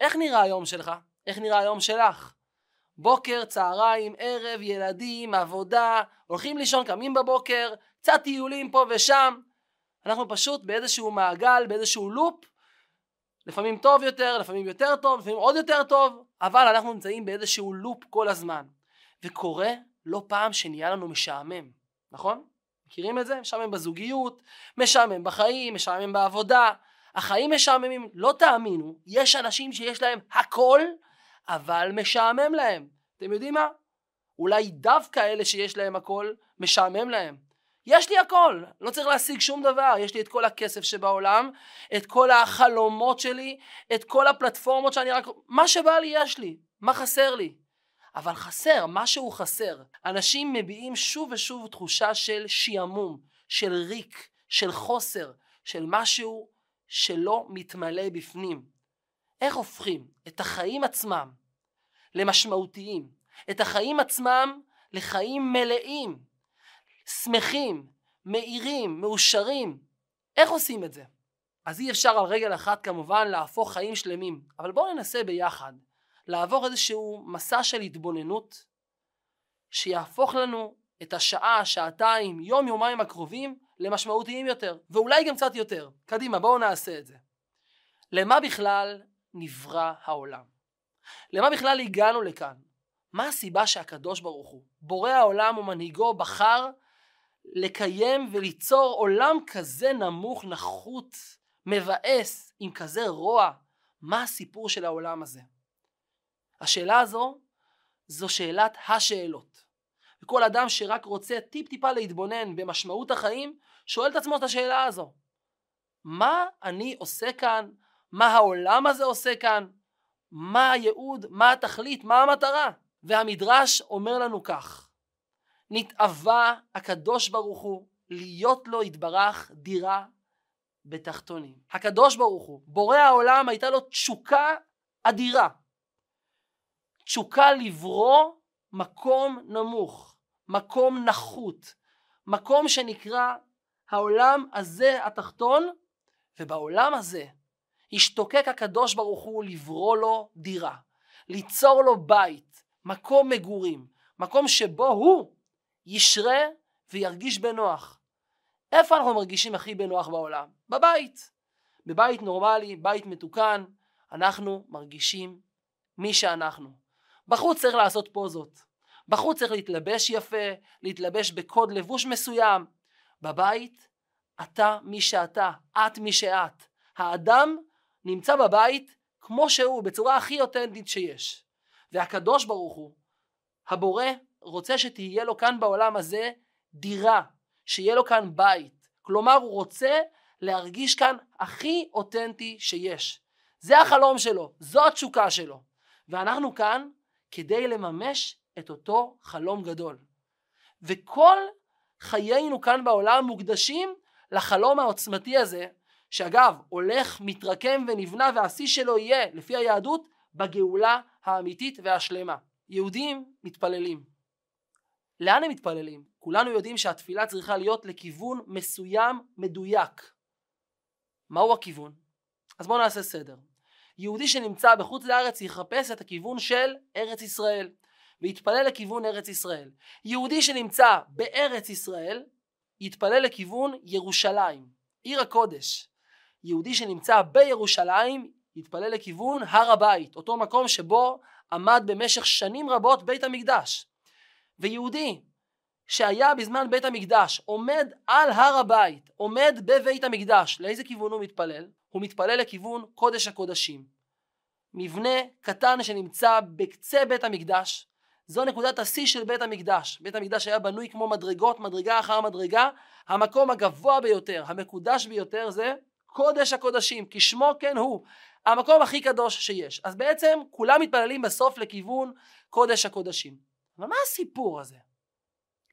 איך נראה היום שלך? איך נראה היום שלך? בוקר, צהריים, ערב, ילדים, עבודה, הולכים לישון, קמים בבוקר, קצת טיולים פה ושם. אנחנו פשוט באיזשהו מעגל, באיזשהו לופ, לפעמים טוב יותר, לפעמים יותר טוב, לפעמים עוד יותר טוב, אבל אנחנו נמצאים באיזשהו לופ כל הזמן. וקורה לא פעם שנהיה לנו משעמם, נכון? מכירים את זה? משעמם בזוגיות, משעמם בחיים, משעמם בעבודה. החיים משעממים, לא תאמינו, יש אנשים שיש להם הכל, אבל משעמם להם. אתם יודעים מה? אולי דווקא אלה שיש להם הכל, משעמם להם. יש לי הכל, לא צריך להשיג שום דבר, יש לי את כל הכסף שבעולם, את כל החלומות שלי, את כל הפלטפורמות שאני רק... מה שבא לי יש לי, מה חסר לי? אבל חסר, משהו חסר. אנשים מביעים שוב ושוב תחושה של שעמום, של ריק, של חוסר, של משהו שלא מתמלא בפנים. איך הופכים את החיים עצמם למשמעותיים, את החיים עצמם לחיים מלאים, שמחים, מאירים, מאושרים. איך עושים את זה? אז אי אפשר על רגל אחת כמובן להפוך חיים שלמים, אבל בואו ננסה ביחד לעבור איזשהו מסע של התבוננות שיהפוך לנו את השעה, שעתיים, יום, יומיים הקרובים למשמעותיים יותר, ואולי גם קצת יותר. קדימה, בואו נעשה את זה. למה בכלל נברא העולם? למה בכלל הגענו לכאן? מה הסיבה שהקדוש ברוך הוא, בורא העולם ומנהיגו, בחר לקיים וליצור עולם כזה נמוך, נחות, מבאס, עם כזה רוע? מה הסיפור של העולם הזה? השאלה הזו זו שאלת השאלות. וכל אדם שרק רוצה טיפ טיפה להתבונן במשמעות החיים, שואל את עצמו את השאלה הזו. מה אני עושה כאן? מה העולם הזה עושה כאן? מה הייעוד? מה התכלית? מה המטרה? והמדרש אומר לנו כך: נתאווה הקדוש ברוך הוא להיות לו יתברך דירה בתחתונים. הקדוש ברוך הוא, בורא העולם הייתה לו תשוקה אדירה. תשוקה לברוא מקום נמוך, מקום נחות, מקום שנקרא העולם הזה התחתון, ובעולם הזה השתוקק הקדוש ברוך הוא לברוא לו דירה, ליצור לו בית, מקום מגורים, מקום שבו הוא ישרה וירגיש בנוח. איפה אנחנו מרגישים הכי בנוח בעולם? בבית. בבית נורמלי, בית מתוקן, אנחנו מרגישים מי שאנחנו. בחוץ צריך לעשות פוזות. בחוץ צריך להתלבש יפה, להתלבש בקוד לבוש מסוים. בבית, אתה מי שאתה, את מי שאת. האדם נמצא בבית כמו שהוא, בצורה הכי אותנטית שיש. והקדוש ברוך הוא, הבורא, רוצה שתהיה לו כאן בעולם הזה דירה, שיהיה לו כאן בית. כלומר, הוא רוצה להרגיש כאן הכי אותנטי שיש. זה החלום שלו, זו התשוקה שלו. ואנחנו כאן כדי לממש את אותו חלום גדול. וכל חיינו כאן בעולם מוקדשים לחלום העוצמתי הזה, שאגב, הולך, מתרקם ונבנה והשיא שלו יהיה, לפי היהדות, בגאולה האמיתית והשלמה. יהודים מתפללים. לאן הם מתפללים? כולנו יודעים שהתפילה צריכה להיות לכיוון מסוים מדויק. מהו הכיוון? אז בואו נעשה סדר. יהודי שנמצא בחוץ לארץ יחפש את הכיוון של ארץ ישראל ויתפלל לכיוון ארץ ישראל. יהודי שנמצא בארץ ישראל יתפלל לכיוון ירושלים, עיר הקודש. יהודי שנמצא בירושלים יתפלל לכיוון הר הבית, אותו מקום שבו עמד במשך שנים רבות בית המקדש. ויהודי שהיה בזמן בית המקדש עומד על הר הבית, עומד בבית המקדש, לאיזה כיוון הוא מתפלל? הוא מתפלל לכיוון קודש הקודשים. מבנה קטן שנמצא בקצה בית המקדש, זו נקודת השיא של בית המקדש. בית המקדש היה בנוי כמו מדרגות, מדרגה אחר מדרגה. המקום הגבוה ביותר, המקודש ביותר זה קודש הקודשים, כשמו כן הוא. המקום הכי קדוש שיש. אז בעצם כולם מתפללים בסוף לכיוון קודש הקודשים. אבל מה הסיפור הזה?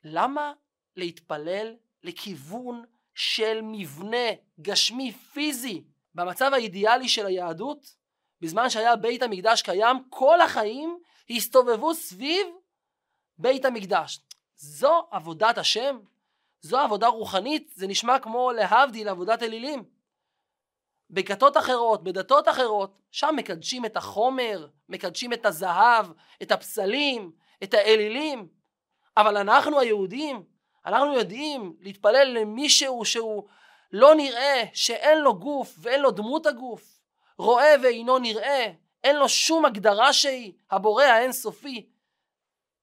למה להתפלל לכיוון של מבנה גשמי פיזי במצב האידיאלי של היהדות, בזמן שהיה בית המקדש קיים, כל החיים הסתובבו סביב בית המקדש. זו עבודת השם? זו עבודה רוחנית? זה נשמע כמו להבדיל עבודת אלילים. בכתות אחרות, בדתות אחרות, שם מקדשים את החומר, מקדשים את הזהב, את הפסלים, את האלילים. אבל אנחנו היהודים, אנחנו יודעים להתפלל למישהו שהוא לא נראה, שאין לו גוף ואין לו דמות הגוף, רואה ואינו נראה, אין לו שום הגדרה שהיא, הבורא האינסופי.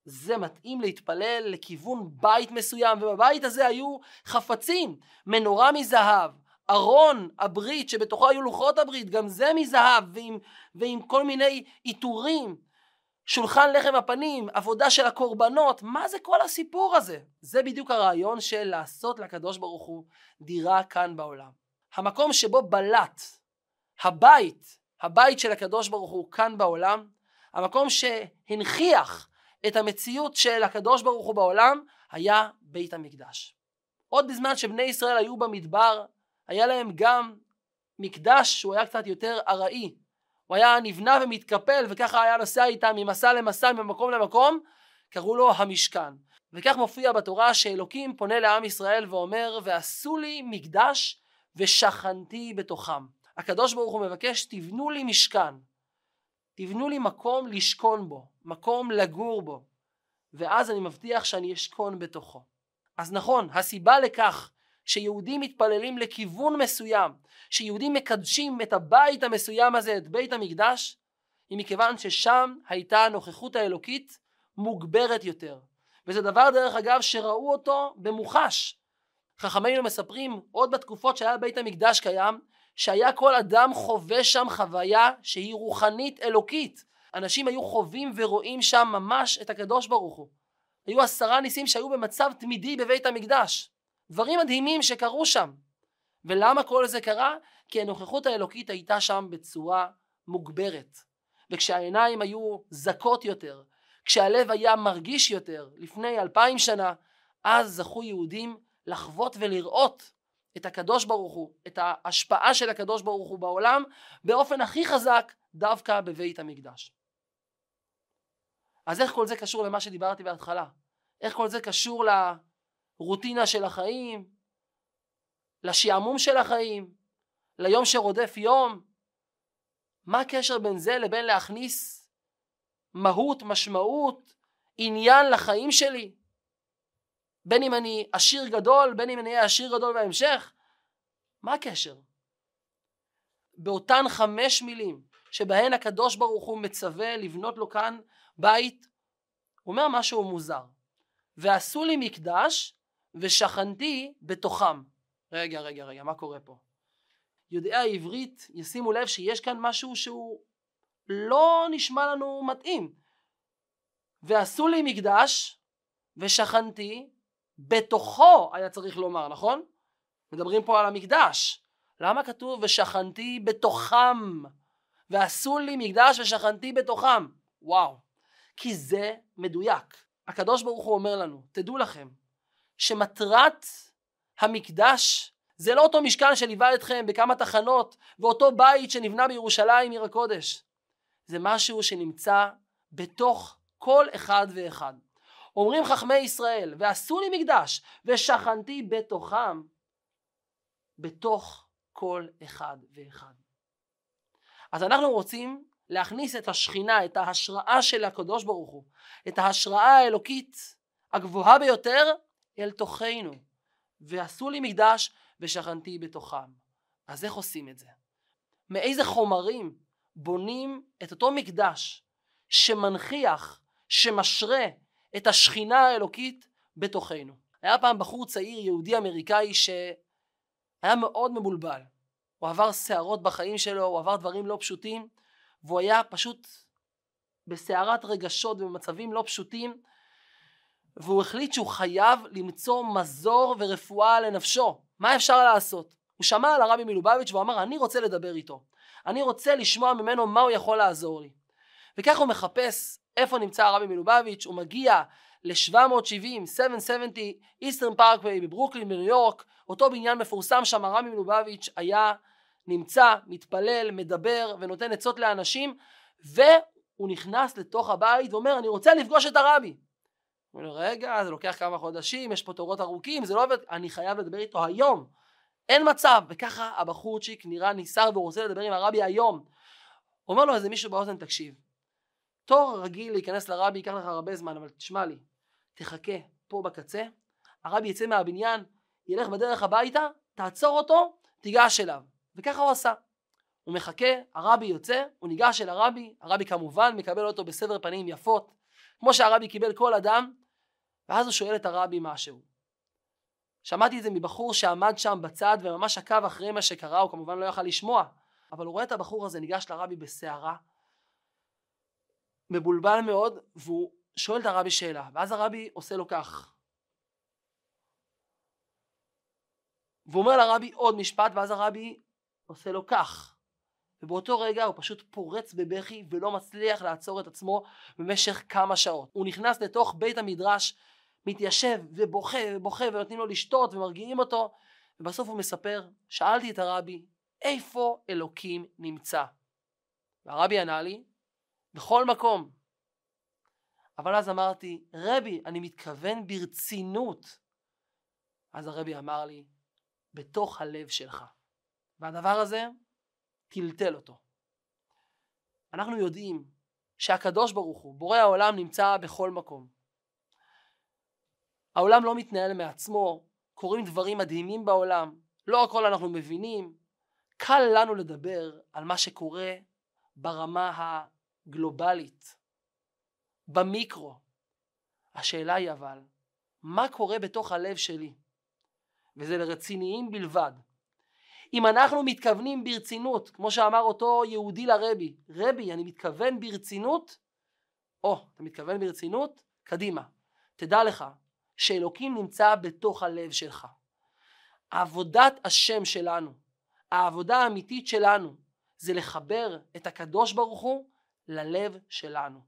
זה מתאים להתפלל לכיוון בית מסוים, ובבית הזה היו חפצים, מנורה מזהב, ארון הברית שבתוכו היו לוחות הברית, גם זה מזהב, ועם, ועם כל מיני עיטורים, שולחן לחם הפנים, עבודה של הקורבנות, מה זה כל הסיפור הזה? זה בדיוק הרעיון של לעשות לקדוש ברוך הוא דירה כאן בעולם. המקום שבו בלט הבית, הבית של הקדוש ברוך הוא כאן בעולם, המקום שהנכיח את המציאות של הקדוש ברוך הוא בעולם, היה בית המקדש. עוד בזמן שבני ישראל היו במדבר, היה להם גם מקדש שהוא היה קצת יותר ארעי. הוא היה נבנה ומתקפל וככה היה נוסע איתם ממסע למסע, ממקום למקום, קראו לו המשכן. וכך מופיע בתורה שאלוקים פונה לעם ישראל ואומר ועשו לי מקדש ושכנתי בתוכם. הקדוש ברוך הוא מבקש תבנו לי משכן, תבנו לי מקום לשכון בו, מקום לגור בו, ואז אני מבטיח שאני אשכון בתוכו. אז נכון, הסיבה לכך שיהודים מתפללים לכיוון מסוים, שיהודים מקדשים את הבית המסוים הזה, את בית המקדש, היא מכיוון ששם הייתה הנוכחות האלוקית מוגברת יותר. וזה דבר דרך אגב שראו אותו במוחש. חכמינו מספרים עוד בתקופות שהיה בית המקדש קיים, שהיה כל אדם חווה שם חוויה שהיא רוחנית אלוקית. אנשים היו חווים ורואים שם ממש את הקדוש ברוך הוא. היו עשרה ניסים שהיו במצב תמידי בבית המקדש. דברים מדהימים שקרו שם. ולמה כל זה קרה? כי הנוכחות האלוקית הייתה שם בצורה מוגברת. וכשהעיניים היו זכות יותר, כשהלב היה מרגיש יותר, לפני אלפיים שנה, אז זכו יהודים לחוות ולראות את הקדוש ברוך הוא, את ההשפעה של הקדוש ברוך הוא בעולם, באופן הכי חזק דווקא בבית המקדש. אז איך כל זה קשור למה שדיברתי בהתחלה? איך כל זה קשור לרוטינה של החיים, לשעמום של החיים, ליום שרודף יום? מה הקשר בין זה לבין להכניס מהות, משמעות, עניין לחיים שלי? בין אם אני עשיר גדול, בין אם אני אהיה עשיר גדול בהמשך, מה הקשר? באותן חמש מילים שבהן הקדוש ברוך הוא מצווה לבנות לו כאן בית, הוא אומר משהו מוזר. ועשו לי מקדש ושכנתי בתוכם. רגע, רגע, רגע, מה קורה פה? יודעי העברית ישימו לב שיש כאן משהו שהוא לא נשמע לנו מתאים. ועשו לי מקדש ושכנתי בתוכו היה צריך לומר, נכון? מדברים פה על המקדש. למה כתוב ושכנתי בתוכם ועשו לי מקדש ושכנתי בתוכם? וואו. כי זה מדויק. הקדוש ברוך הוא אומר לנו, תדעו לכם, שמטרת המקדש זה לא אותו משכן שליווה אתכם בכמה תחנות ואותו בית שנבנה בירושלים עיר הקודש. זה משהו שנמצא בתוך כל אחד ואחד. אומרים חכמי ישראל, ועשו לי מקדש, ושכנתי בתוכם, בתוך כל אחד ואחד. אז אנחנו רוצים להכניס את השכינה, את ההשראה של הקדוש ברוך הוא, את ההשראה האלוקית הגבוהה ביותר אל תוכנו. ועשו לי מקדש ושכנתי בתוכם. אז איך עושים את זה? מאיזה חומרים בונים את אותו מקדש שמנכיח, שמשרה את השכינה האלוקית בתוכנו. היה פעם בחור צעיר יהודי אמריקאי שהיה מאוד מבולבל. הוא עבר סערות בחיים שלו, הוא עבר דברים לא פשוטים, והוא היה פשוט בסערת רגשות ובמצבים לא פשוטים, והוא החליט שהוא חייב למצוא מזור ורפואה לנפשו. מה אפשר לעשות? הוא שמע על הרבי מלובביץ' והוא אמר, אני רוצה לדבר איתו. אני רוצה לשמוע ממנו מה הוא יכול לעזור לי. וכך הוא מחפש איפה נמצא הרבי מלובביץ', הוא מגיע ל-770, 770 איסטרן פארקווי בברוקלין בניו יורק, אותו בניין מפורסם שם הרבי מלובביץ' היה נמצא, מתפלל, מדבר ונותן עצות לאנשים והוא נכנס לתוך הבית ואומר אני רוצה לפגוש את הרבי. הוא אומר רגע זה לוקח כמה חודשים יש פה תורות ארוכים זה לא עובד אני חייב לדבר איתו היום אין מצב. וככה הבחורצ'יק נראה ניסר ורוצה לדבר עם הרבי היום. אומר לו איזה מישהו באוזן, תקשיב, תור רגיל להיכנס לרבי ייקח לך הרבה זמן, אבל תשמע לי, תחכה פה בקצה, הרבי יצא מהבניין, ילך בדרך הביתה, תעצור אותו, תיגש אליו. וככה הוא עשה. הוא מחכה, הרבי יוצא, הוא ניגש אל הרבי, הרבי כמובן מקבל אותו בסבר פנים יפות, כמו שהרבי קיבל כל אדם, ואז הוא שואל את הרבי משהו. שמעתי את זה מבחור שעמד שם בצד וממש עקב אחרי מה שקרה, הוא כמובן לא יכל לשמוע, אבל הוא רואה את הבחור הזה ניגש לרבי בסערה, מבולבל מאוד, והוא שואל את הרבי שאלה, ואז הרבי עושה לו כך. והוא אומר לרבי עוד משפט, ואז הרבי עושה לו כך. ובאותו רגע הוא פשוט פורץ בבכי ולא מצליח לעצור את עצמו במשך כמה שעות. הוא נכנס לתוך בית המדרש, מתיישב ובוכה ובוכה ונותנים לו לשתות ומרגיעים אותו, ובסוף הוא מספר, שאלתי את הרבי, איפה אלוקים נמצא? והרבי ענה לי, בכל מקום. אבל אז אמרתי, רבי, אני מתכוון ברצינות. אז הרבי אמר לי, בתוך הלב שלך. והדבר הזה טלטל אותו. אנחנו יודעים שהקדוש ברוך הוא, בורא העולם, נמצא בכל מקום. העולם לא מתנהל מעצמו, קורים דברים מדהימים בעולם, לא הכל אנחנו מבינים. קל לנו לדבר על מה שקורה ברמה הגלובלית, במיקרו. השאלה היא אבל, מה קורה בתוך הלב שלי? וזה לרציניים בלבד. אם אנחנו מתכוונים ברצינות, כמו שאמר אותו יהודי לרבי, רבי, אני מתכוון ברצינות, או, אתה מתכוון ברצינות? קדימה. תדע לך שאלוקים נמצא בתוך הלב שלך. עבודת השם שלנו, העבודה האמיתית שלנו, זה לחבר את הקדוש ברוך הוא ללב שלנו.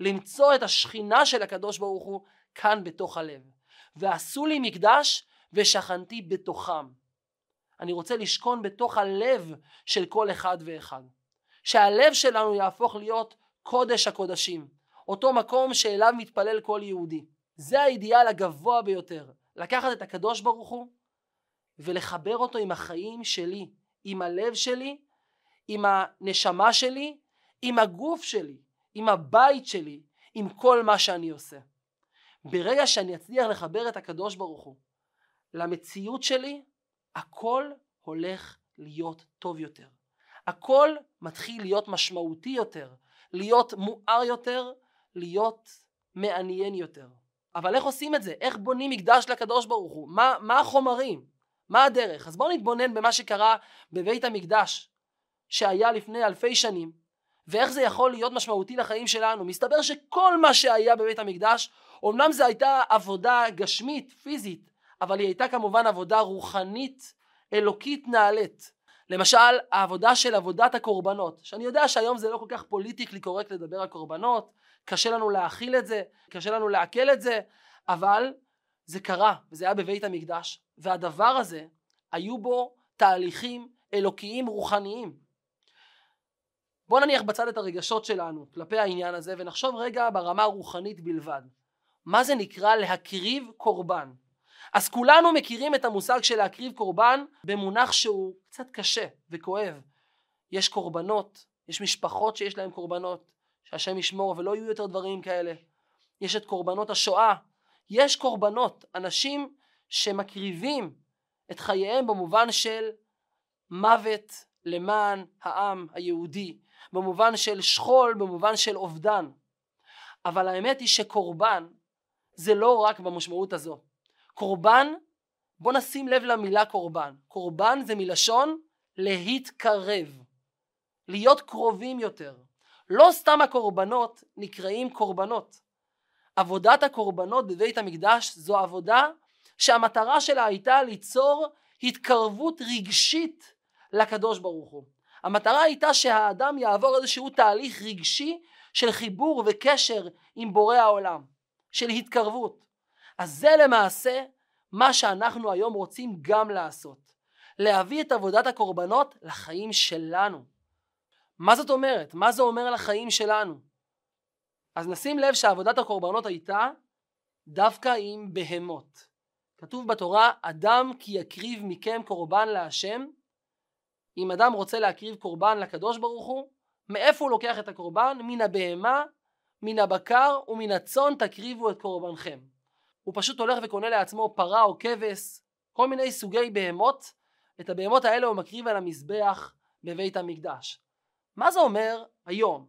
למצוא את השכינה של הקדוש ברוך הוא כאן בתוך הלב. ועשו לי מקדש ושכנתי בתוכם. אני רוצה לשכון בתוך הלב של כל אחד ואחד. שהלב שלנו יהפוך להיות קודש הקודשים, אותו מקום שאליו מתפלל כל יהודי. זה האידיאל הגבוה ביותר, לקחת את הקדוש ברוך הוא ולחבר אותו עם החיים שלי, עם הלב שלי, עם הנשמה שלי, עם הגוף שלי, עם הבית שלי, עם כל מה שאני עושה. ברגע שאני אצליח לחבר את הקדוש ברוך הוא למציאות שלי, הכל הולך להיות טוב יותר. הכל מתחיל להיות משמעותי יותר, להיות מואר יותר, להיות מעניין יותר. אבל איך עושים את זה? איך בונים מקדש לקדוש ברוך הוא? מה, מה החומרים? מה הדרך? אז בואו נתבונן במה שקרה בבית המקדש שהיה לפני אלפי שנים ואיך זה יכול להיות משמעותי לחיים שלנו. מסתבר שכל מה שהיה בבית המקדש אמנם זו הייתה עבודה גשמית, פיזית, אבל היא הייתה כמובן עבודה רוחנית, אלוקית נעלית. למשל, העבודה של עבודת הקורבנות, שאני יודע שהיום זה לא כל כך פוליטיקלי קורקט לדבר על קורבנות, קשה לנו להכיל את זה, קשה לנו לעכל את זה, אבל זה קרה, וזה היה בבית המקדש, והדבר הזה, היו בו תהליכים אלוקיים רוחניים. בוא נניח בצד את הרגשות שלנו כלפי העניין הזה ונחשוב רגע ברמה הרוחנית בלבד. מה זה נקרא להקריב קורבן? אז כולנו מכירים את המושג של להקריב קורבן במונח שהוא קצת קשה וכואב. יש קורבנות, יש משפחות שיש להן קורבנות, שהשם ישמור ולא יהיו יותר דברים כאלה. יש את קורבנות השואה, יש קורבנות, אנשים שמקריבים את חייהם במובן של מוות למען העם היהודי, במובן של שכול, במובן של אובדן. אבל האמת היא שקורבן זה לא רק במשמעות הזו. קורבן, בוא נשים לב למילה קורבן. קורבן זה מלשון להתקרב, להיות קרובים יותר. לא סתם הקורבנות נקראים קורבנות. עבודת הקורבנות בבית המקדש זו עבודה שהמטרה שלה הייתה ליצור התקרבות רגשית לקדוש ברוך הוא. המטרה הייתה שהאדם יעבור איזשהו תהליך רגשי של חיבור וקשר עם בורא העולם, של התקרבות. אז זה למעשה מה שאנחנו היום רוצים גם לעשות. להביא את עבודת הקורבנות לחיים שלנו. מה זאת אומרת? מה זה אומר על החיים שלנו? אז נשים לב שעבודת הקורבנות הייתה דווקא עם בהמות. כתוב בתורה, אדם כי יקריב מכם קורבן להשם. אם אדם רוצה להקריב קורבן לקדוש ברוך הוא, מאיפה הוא לוקח את הקורבן? מן הבהמה, מן הבקר ומן הצאן תקריבו את קורבנכם. הוא פשוט הולך וקונה לעצמו פרה או כבש, כל מיני סוגי בהמות, את הבהמות האלה הוא מקריב על המזבח בבית המקדש. מה זה אומר היום,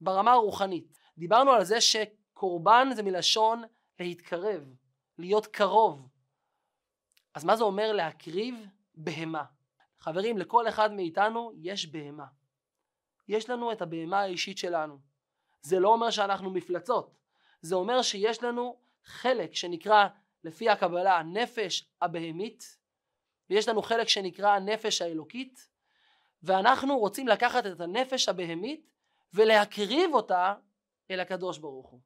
ברמה הרוחנית? דיברנו על זה שקורבן זה מלשון להתקרב, להיות קרוב. אז מה זה אומר להקריב בהמה? חברים, לכל אחד מאיתנו יש בהמה. יש לנו את הבהמה האישית שלנו. זה לא אומר שאנחנו מפלצות, זה אומר שיש לנו חלק שנקרא לפי הקבלה הנפש הבהמית ויש לנו חלק שנקרא הנפש האלוקית ואנחנו רוצים לקחת את הנפש הבהמית ולהקריב אותה אל הקדוש ברוך הוא.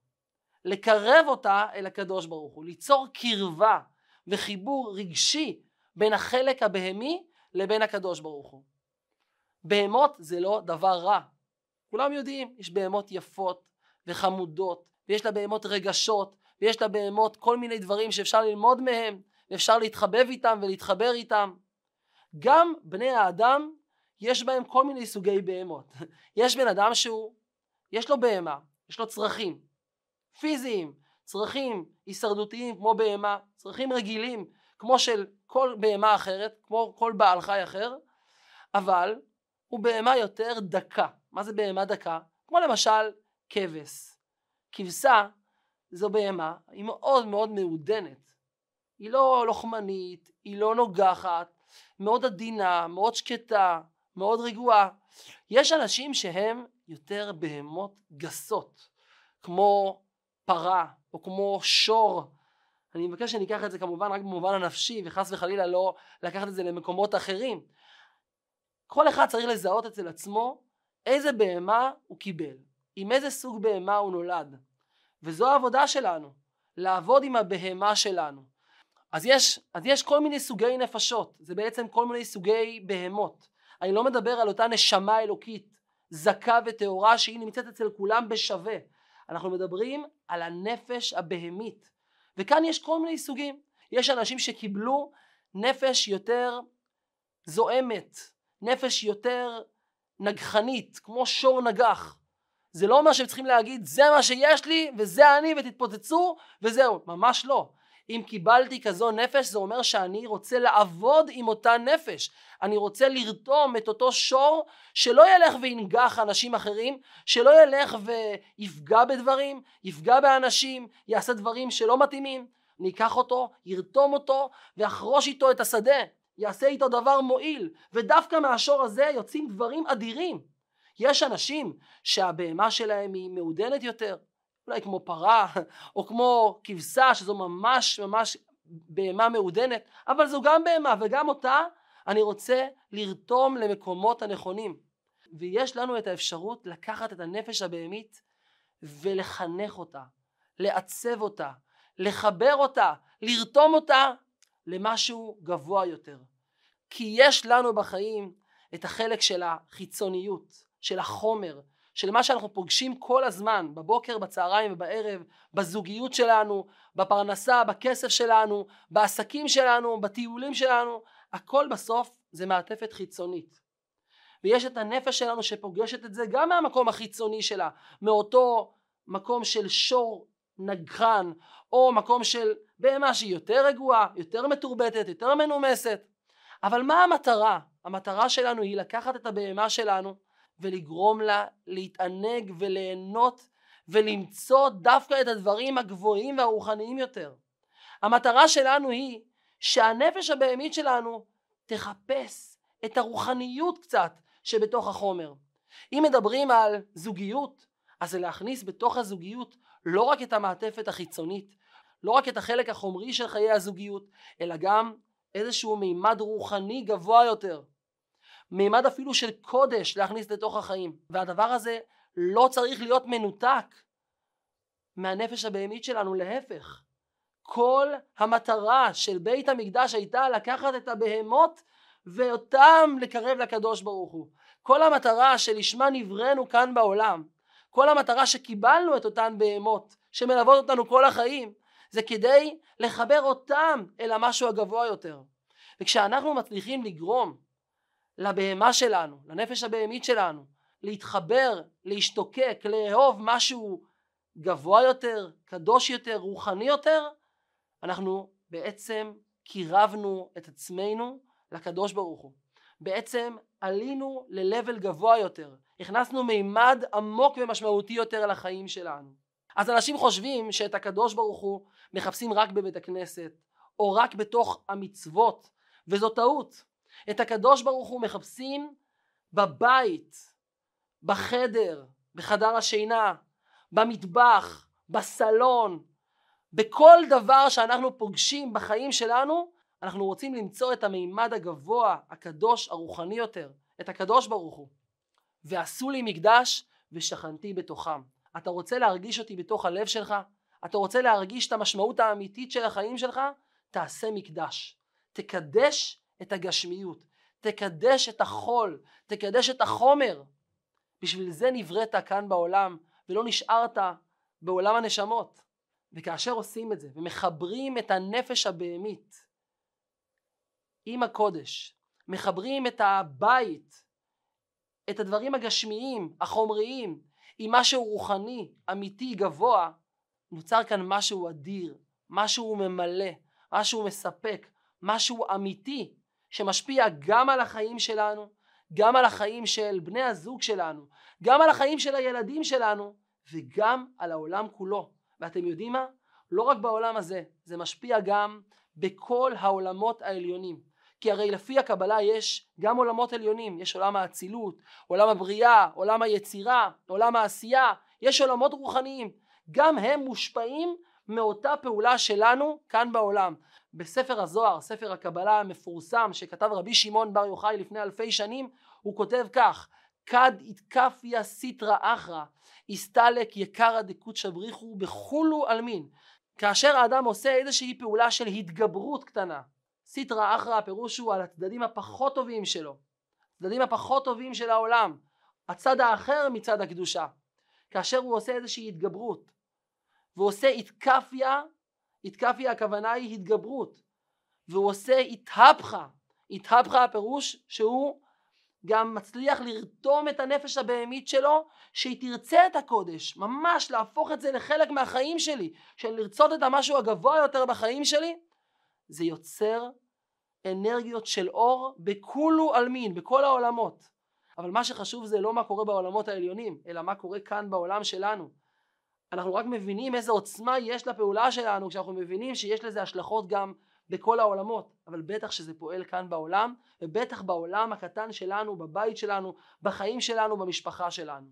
לקרב אותה אל הקדוש ברוך הוא, ליצור קרבה וחיבור רגשי בין החלק הבהמי לבין הקדוש ברוך הוא. בהמות זה לא דבר רע. כולם יודעים, יש בהמות יפות וחמודות, ויש לבהמות רגשות, ויש לבהמות כל מיני דברים שאפשר ללמוד מהם, ואפשר להתחבב איתם ולהתחבר איתם. גם בני האדם יש בהם כל מיני סוגי בהמות. יש בן אדם שהוא, יש לו בהמה, יש לו צרכים פיזיים, צרכים הישרדותיים כמו בהמה, צרכים רגילים כמו של כל בהמה אחרת, כמו כל בעל חי אחר, אבל הוא בהמה יותר דקה. מה זה בהמה דקה? כמו למשל כבש. כבשה זו בהמה, היא מאוד מאוד מעודנת. היא לא לוחמנית, היא לא נוגחת, מאוד עדינה, מאוד שקטה, מאוד רגועה. יש אנשים שהם יותר בהמות גסות, כמו פרה או כמו שור. אני מבקש שניקח את זה כמובן רק במובן הנפשי וחס וחלילה לא לקחת את זה למקומות אחרים. כל אחד צריך לזהות אצל עצמו איזה בהמה הוא קיבל, עם איזה סוג בהמה הוא נולד. וזו העבודה שלנו, לעבוד עם הבהמה שלנו. אז יש, אז יש כל מיני סוגי נפשות, זה בעצם כל מיני סוגי בהמות. אני לא מדבר על אותה נשמה אלוקית, זכה וטהורה שהיא נמצאת אצל כולם בשווה. אנחנו מדברים על הנפש הבהמית. וכאן יש כל מיני סוגים. יש אנשים שקיבלו נפש יותר זועמת, נפש יותר נגחנית, כמו שור נגח. זה לא אומר שהם צריכים להגיד זה מה שיש לי וזה אני ותתפוצצו וזהו, ממש לא. אם קיבלתי כזו נפש זה אומר שאני רוצה לעבוד עם אותה נפש. אני רוצה לרתום את אותו שור שלא ילך וינגח אנשים אחרים, שלא ילך ויפגע בדברים, יפגע באנשים, יעשה דברים שלא מתאימים. אני אקח אותו, ירתום אותו ואחרוש איתו את השדה. יעשה איתו דבר מועיל ודווקא מהשור הזה יוצאים דברים אדירים יש אנשים שהבהמה שלהם היא מעודנת יותר אולי כמו פרה או כמו כבשה שזו ממש ממש בהמה מעודנת אבל זו גם בהמה וגם אותה אני רוצה לרתום למקומות הנכונים ויש לנו את האפשרות לקחת את הנפש הבהמית ולחנך אותה לעצב אותה לחבר אותה לרתום אותה למשהו גבוה יותר. כי יש לנו בחיים את החלק של החיצוניות, של החומר, של מה שאנחנו פוגשים כל הזמן, בבוקר, בצהריים ובערב, בזוגיות שלנו, בפרנסה, בכסף שלנו, בעסקים שלנו, בטיולים שלנו, הכל בסוף זה מעטפת חיצונית. ויש את הנפש שלנו שפוגשת את זה גם מהמקום החיצוני שלה, מאותו מקום של שור נגחן, או מקום של בהמה שהיא יותר רגועה, יותר מתורבתת, יותר מנומסת. אבל מה המטרה? המטרה שלנו היא לקחת את הבהמה שלנו ולגרום לה להתענג וליהנות ולמצוא דווקא את הדברים הגבוהים והרוחניים יותר. המטרה שלנו היא שהנפש הבהמית שלנו תחפש את הרוחניות קצת שבתוך החומר. אם מדברים על זוגיות, אז זה להכניס בתוך הזוגיות לא רק את המעטפת החיצונית, לא רק את החלק החומרי של חיי הזוגיות, אלא גם איזשהו מימד רוחני גבוה יותר. מימד אפילו של קודש להכניס לתוך החיים. והדבר הזה לא צריך להיות מנותק מהנפש הבהמית שלנו, להפך. כל המטרה של בית המקדש הייתה לקחת את הבהמות ואותם לקרב לקדוש ברוך הוא. כל המטרה שלשמה נבראנו כאן בעולם, כל המטרה שקיבלנו את אותן בהמות שמלוות אותנו כל החיים, זה כדי לחבר אותם אל המשהו הגבוה יותר. וכשאנחנו מצליחים לגרום לבהמה שלנו, לנפש הבהמית שלנו, להתחבר, להשתוקק, לאהוב משהו גבוה יותר, קדוש יותר, רוחני יותר, אנחנו בעצם קירבנו את עצמנו לקדוש ברוך הוא. בעצם עלינו ל-level גבוה יותר, הכנסנו מימד עמוק ומשמעותי יותר לחיים שלנו. אז אנשים חושבים שאת הקדוש ברוך הוא מחפשים רק בבית הכנסת, או רק בתוך המצוות, וזו טעות. את הקדוש ברוך הוא מחפשים בבית, בחדר, בחדר השינה, במטבח, בסלון, בכל דבר שאנחנו פוגשים בחיים שלנו, אנחנו רוצים למצוא את המימד הגבוה, הקדוש, הרוחני יותר, את הקדוש ברוך הוא. ועשו לי מקדש ושכנתי בתוכם. אתה רוצה להרגיש אותי בתוך הלב שלך? אתה רוצה להרגיש את המשמעות האמיתית של החיים שלך? תעשה מקדש. תקדש את הגשמיות. תקדש את החול. תקדש את החומר. בשביל זה נבראת כאן בעולם ולא נשארת בעולם הנשמות. וכאשר עושים את זה ומחברים את הנפש הבהמית עם הקודש, מחברים את הבית, את הדברים הגשמיים, החומריים, עם משהו רוחני, אמיתי, גבוה, נוצר כאן משהו אדיר, משהו ממלא, משהו מספק, משהו אמיתי, שמשפיע גם על החיים שלנו, גם על החיים של בני הזוג שלנו, גם על החיים של הילדים שלנו, וגם על העולם כולו. ואתם יודעים מה? לא רק בעולם הזה, זה משפיע גם בכל העולמות העליונים. כי הרי לפי הקבלה יש גם עולמות עליונים, יש עולם האצילות, עולם הבריאה, עולם היצירה, עולם העשייה, יש עולמות רוחניים, גם הם מושפעים מאותה פעולה שלנו כאן בעולם. בספר הזוהר, ספר הקבלה המפורסם שכתב רבי שמעון בר יוחאי לפני אלפי שנים, הוא כותב כך: כד איתקפיה סיטרא אחרא הסתלק יקרא דקות שבריחו בכולו עלמין כאשר האדם עושה איזושהי פעולה של התגברות קטנה סיטרא אחרא הפירוש הוא על הצדדים הפחות טובים שלו הצדדים הפחות טובים של העולם הצד האחר מצד הקדושה. כאשר הוא עושה איזושהי התגברות והוא עושה איתקפיה איתקפיה הכוונה היא התגברות. והוא עושה איתהפכה איתהפכה הפירוש שהוא גם מצליח לרתום את הנפש הבהמית שלו שהיא תרצה את הקודש ממש להפוך את זה לחלק מהחיים שלי של לרצות את המשהו הגבוה יותר בחיים שלי זה יוצר אנרגיות של אור בכולו עלמין בכל העולמות. אבל מה שחשוב זה לא מה קורה בעולמות העליונים אלא מה קורה כאן בעולם שלנו אנחנו רק מבינים איזה עוצמה יש לפעולה שלנו כשאנחנו מבינים שיש לזה השלכות גם בכל העולמות, אבל בטח שזה פועל כאן בעולם, ובטח בעולם הקטן שלנו, בבית שלנו, בחיים שלנו, במשפחה שלנו.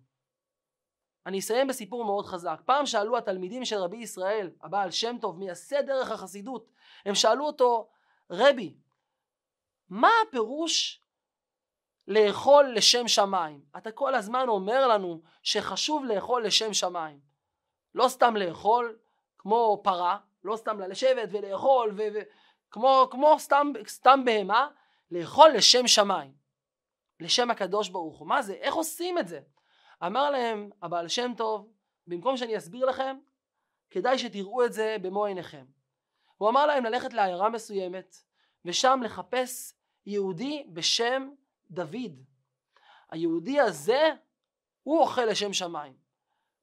אני אסיים בסיפור מאוד חזק. פעם שאלו התלמידים של רבי ישראל, הבעל שם טוב, מייסד דרך החסידות, הם שאלו אותו, רבי, מה הפירוש לאכול לשם שמיים? אתה כל הזמן אומר לנו שחשוב לאכול לשם שמיים. לא סתם לאכול כמו פרה, לא סתם לשבת ולאכול ו... כמו, כמו סתם, סתם בהמה, לאכול לשם שמיים, לשם הקדוש ברוך הוא. מה זה? איך עושים את זה? אמר להם הבעל שם טוב, במקום שאני אסביר לכם, כדאי שתראו את זה במו עיניכם. הוא אמר להם ללכת לעיירה מסוימת, ושם לחפש יהודי בשם דוד. היהודי הזה, הוא אוכל לשם שמיים.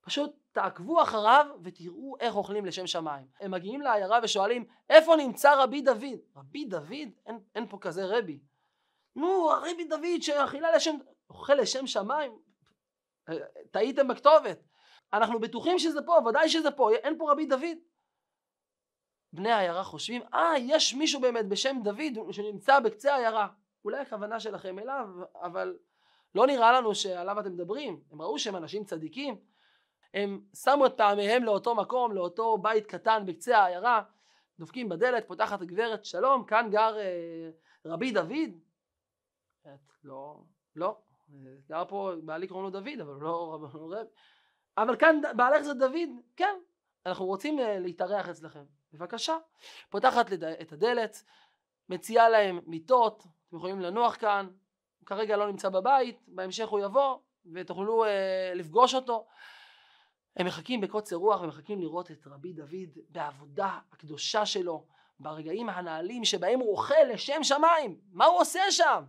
פשוט תעקבו אחריו ותראו איך אוכלים לשם שמיים. הם מגיעים לעיירה ושואלים איפה נמצא רבי דוד? רבי דוד? אין, אין פה כזה רבי. נו הרבי דוד שאכילה לשם, אוכל לשם שמיים? טעיתם בכתובת. אנחנו בטוחים שזה פה, ודאי שזה פה, אין פה רבי דוד. בני העיירה חושבים, אה יש מישהו באמת בשם דוד שנמצא בקצה העיירה. אולי הכוונה שלכם אליו, אבל לא נראה לנו שעליו אתם מדברים. הם ראו שהם אנשים צדיקים, הם שמו את טעמיהם לאותו מקום, לאותו בית קטן בקצה העיירה, דופקים בדלת, פותחת הגברת, שלום, כאן גר אה, רבי דוד? לא, לא, גר פה, בעלי קוראים לו דוד, אבל לא רב. אבל כאן בעלך זה דוד? כן, אנחנו רוצים אה, להתארח אצלכם, בבקשה. פותחת את הדלת, מציעה להם מיטות, אתם יכולים לנוח כאן, כרגע לא נמצא בבית, בהמשך הוא יבוא ותוכלו אה, לפגוש אותו. הם מחכים בקוצר רוח ומחכים לראות את רבי דוד בעבודה הקדושה שלו, ברגעים הנעלים שבהם הוא אוכל לשם שמיים. מה הוא עושה שם?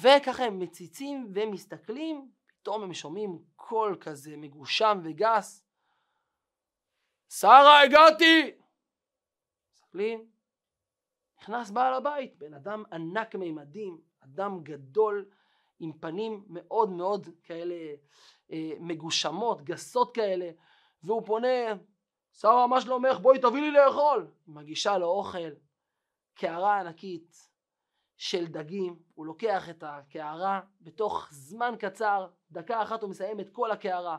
וככה הם מציצים ומסתכלים, פתאום הם שומעים קול כזה מגושם וגס. שרה הגעתי! מסתכלים, נכנס בעל הבית, בן אדם ענק מימדים, אדם גדול עם פנים מאוד מאוד כאלה אה, מגושמות, גסות כאלה, והוא פונה, שרה מה שלומך בואי תביא לי לאכול. מגישה לו אוכל, קערה ענקית של דגים, הוא לוקח את הקערה, בתוך זמן קצר, דקה אחת הוא מסיים את כל הקערה.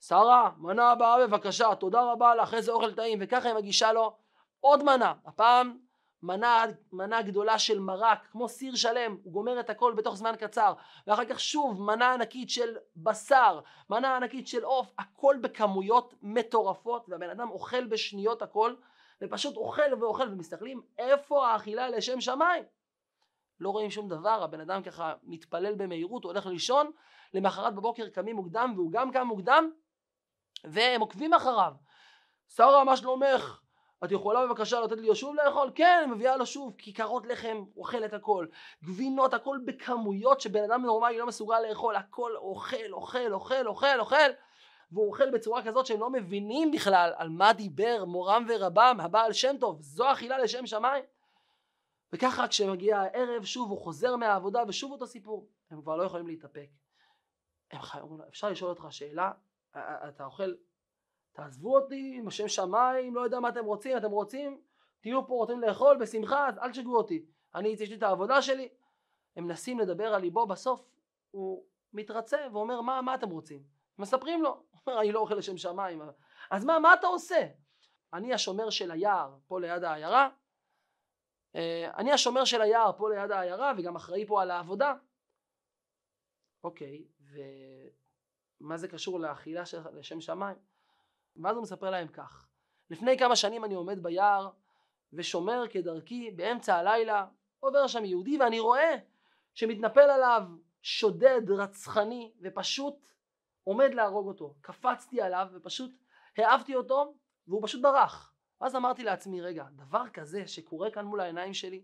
שרה, מנה הבאה בבקשה, תודה רבה לך, איזה אוכל טעים, וככה היא מגישה לו עוד מנה, הפעם מנה, מנה גדולה של מרק, כמו סיר שלם, הוא גומר את הכל בתוך זמן קצר, ואחר כך שוב מנה ענקית של בשר, מנה ענקית של עוף, הכל בכמויות מטורפות, והבן אדם אוכל בשניות הכל, ופשוט אוכל ואוכל, ומסתכלים איפה האכילה לשם שמיים. לא רואים שום דבר, הבן אדם ככה מתפלל במהירות, הוא הולך לישון, למחרת בבוקר קמים מוקדם, והוא גם קם מוקדם, והם עוקבים אחריו. שרה, מה שלומך? את יכולה בבקשה לתת לי שוב לאכול? כן, אני מביאה לו שוב כיכרות לחם, אוכל את הכל, גבינות, הכל בכמויות שבן אדם נורמלי לא מסוגל לאכול, הכל אוכל, אוכל, אוכל, אוכל, אוכל, והוא אוכל בצורה כזאת שהם לא מבינים בכלל על מה דיבר מורם ורבם, הבעל שם טוב, זו אכילה לשם שמיים. וככה כשמגיע הערב שוב הוא חוזר מהעבודה ושוב אותו סיפור, הם כבר לא יכולים להתאפק. הם חייבים, אפשר לשאול אותך שאלה, אתה אוכל תעזבו אותי עם השם שמיים, לא יודע מה אתם רוצים, אתם רוצים, תהיו פה, רוצים לאכול, בשמחה, אז אל תשגעו אותי. אני, יש לי את העבודה שלי. הם מנסים לדבר על ליבו, בסוף הוא מתרצה ואומר, מה, מה אתם רוצים? מספרים לו, אני לא אוכל לשם שמיים. אז מה, מה אתה עושה? אני השומר של היער פה ליד העיירה, אה, אני השומר של היער פה ליד העיירה וגם אחראי פה על העבודה. אוקיי, ומה זה קשור לאכילה של לשם שמיים? ואז הוא מספר להם כך: לפני כמה שנים אני עומד ביער ושומר כדרכי באמצע הלילה עובר שם יהודי ואני רואה שמתנפל עליו שודד רצחני ופשוט עומד להרוג אותו. קפצתי עליו ופשוט העפתי אותו והוא פשוט ברח. אז אמרתי לעצמי רגע דבר כזה שקורה כאן מול העיניים שלי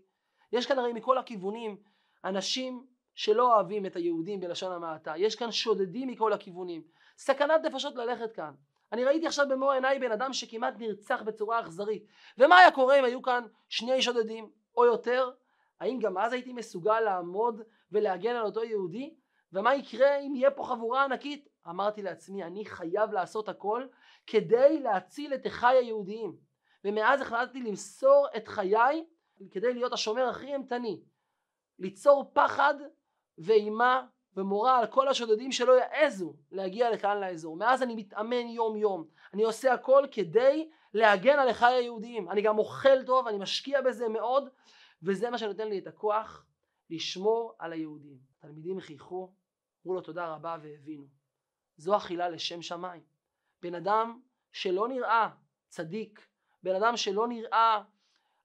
יש כאן הרי מכל הכיוונים אנשים שלא אוהבים את היהודים בלשון המעטה יש כאן שודדים מכל הכיוונים סכנת נפשות ללכת כאן אני ראיתי עכשיו במו עיניי בן אדם שכמעט נרצח בצורה אכזרית. ומה היה קורה אם היו כאן שני שודדים או יותר? האם גם אז הייתי מסוגל לעמוד ולהגן על אותו יהודי? ומה יקרה אם יהיה פה חבורה ענקית? אמרתי לעצמי, אני חייב לעשות הכל כדי להציל את אחיי היהודיים. ומאז החלטתי למסור את חיי כדי להיות השומר הכי אימתני. ליצור פחד ואימה ומורה על כל השודדים שלא יעזו להגיע לכאן לאזור. מאז אני מתאמן יום יום. אני עושה הכל כדי להגן על אחיי היהודיים. אני גם אוכל טוב, אני משקיע בזה מאוד, וזה מה שנותן לי את הכוח לשמור על היהודים. תלמידים חייכו, אמרו לו תודה רבה והבינו. זו אכילה לשם שמיים. בן אדם שלא נראה צדיק, בן אדם שלא נראה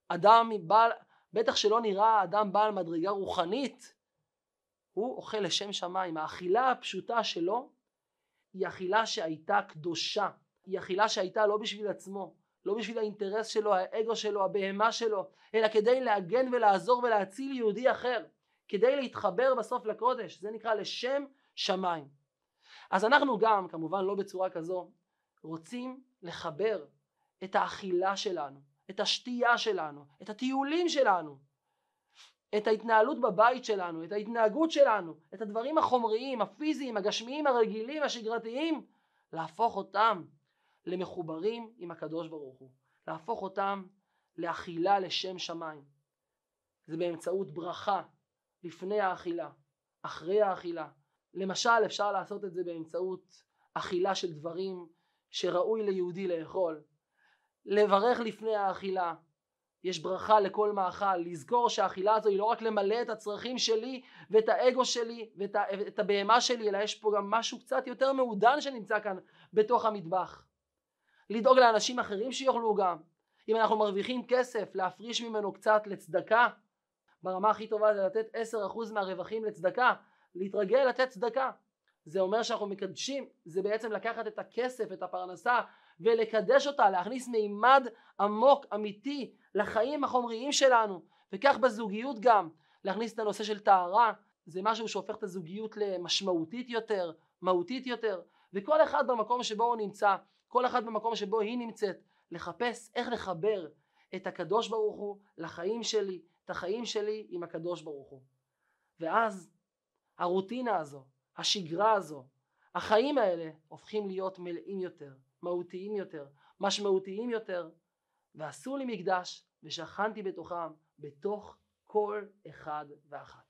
אדם בעל, בטח שלא נראה אדם בעל מדרגה רוחנית, הוא אוכל לשם שמיים. האכילה הפשוטה שלו היא אכילה שהייתה קדושה. היא אכילה שהייתה לא בשביל עצמו, לא בשביל האינטרס שלו, האגו שלו, הבהמה שלו, אלא כדי להגן ולעזור ולהציל יהודי אחר. כדי להתחבר בסוף לקודש. זה נקרא לשם שמיים. אז אנחנו גם, כמובן לא בצורה כזו, רוצים לחבר את האכילה שלנו, את השתייה שלנו, את הטיולים שלנו, את ההתנהלות בבית שלנו, את ההתנהגות שלנו, את הדברים החומריים, הפיזיים, הגשמיים, הרגילים, השגרתיים, להפוך אותם למחוברים עם הקדוש ברוך הוא, להפוך אותם לאכילה לשם שמיים. זה באמצעות ברכה לפני האכילה, אחרי האכילה. למשל אפשר לעשות את זה באמצעות אכילה של דברים שראוי ליהודי לאכול. לברך לפני האכילה, יש ברכה לכל מאכל, לזכור שהאכילה הזו היא לא רק למלא את הצרכים שלי ואת האגו שלי ואת את הבהמה שלי, אלא יש פה גם משהו קצת יותר מעודן שנמצא כאן בתוך המטבח. לדאוג לאנשים אחרים שיאכלו גם. אם אנחנו מרוויחים כסף, להפריש ממנו קצת לצדקה. ברמה הכי טובה זה לתת 10% מהרווחים לצדקה, להתרגל לתת צדקה. זה אומר שאנחנו מקדשים, זה בעצם לקחת את הכסף, את הפרנסה ולקדש אותה, להכניס מימד עמוק, אמיתי, לחיים החומריים שלנו, וכך בזוגיות גם, להכניס את הנושא של טהרה, זה משהו שהופך את הזוגיות למשמעותית יותר, מהותית יותר, וכל אחד במקום שבו הוא נמצא, כל אחד במקום שבו היא נמצאת, לחפש איך לחבר את הקדוש ברוך הוא לחיים שלי, את החיים שלי עם הקדוש ברוך הוא. ואז הרוטינה הזו, השגרה הזו, החיים האלה הופכים להיות מלאים יותר, מהותיים יותר, משמעותיים יותר, ועשו לי מקדש ושכנתי בתוכם, בתוך כל אחד ואחת.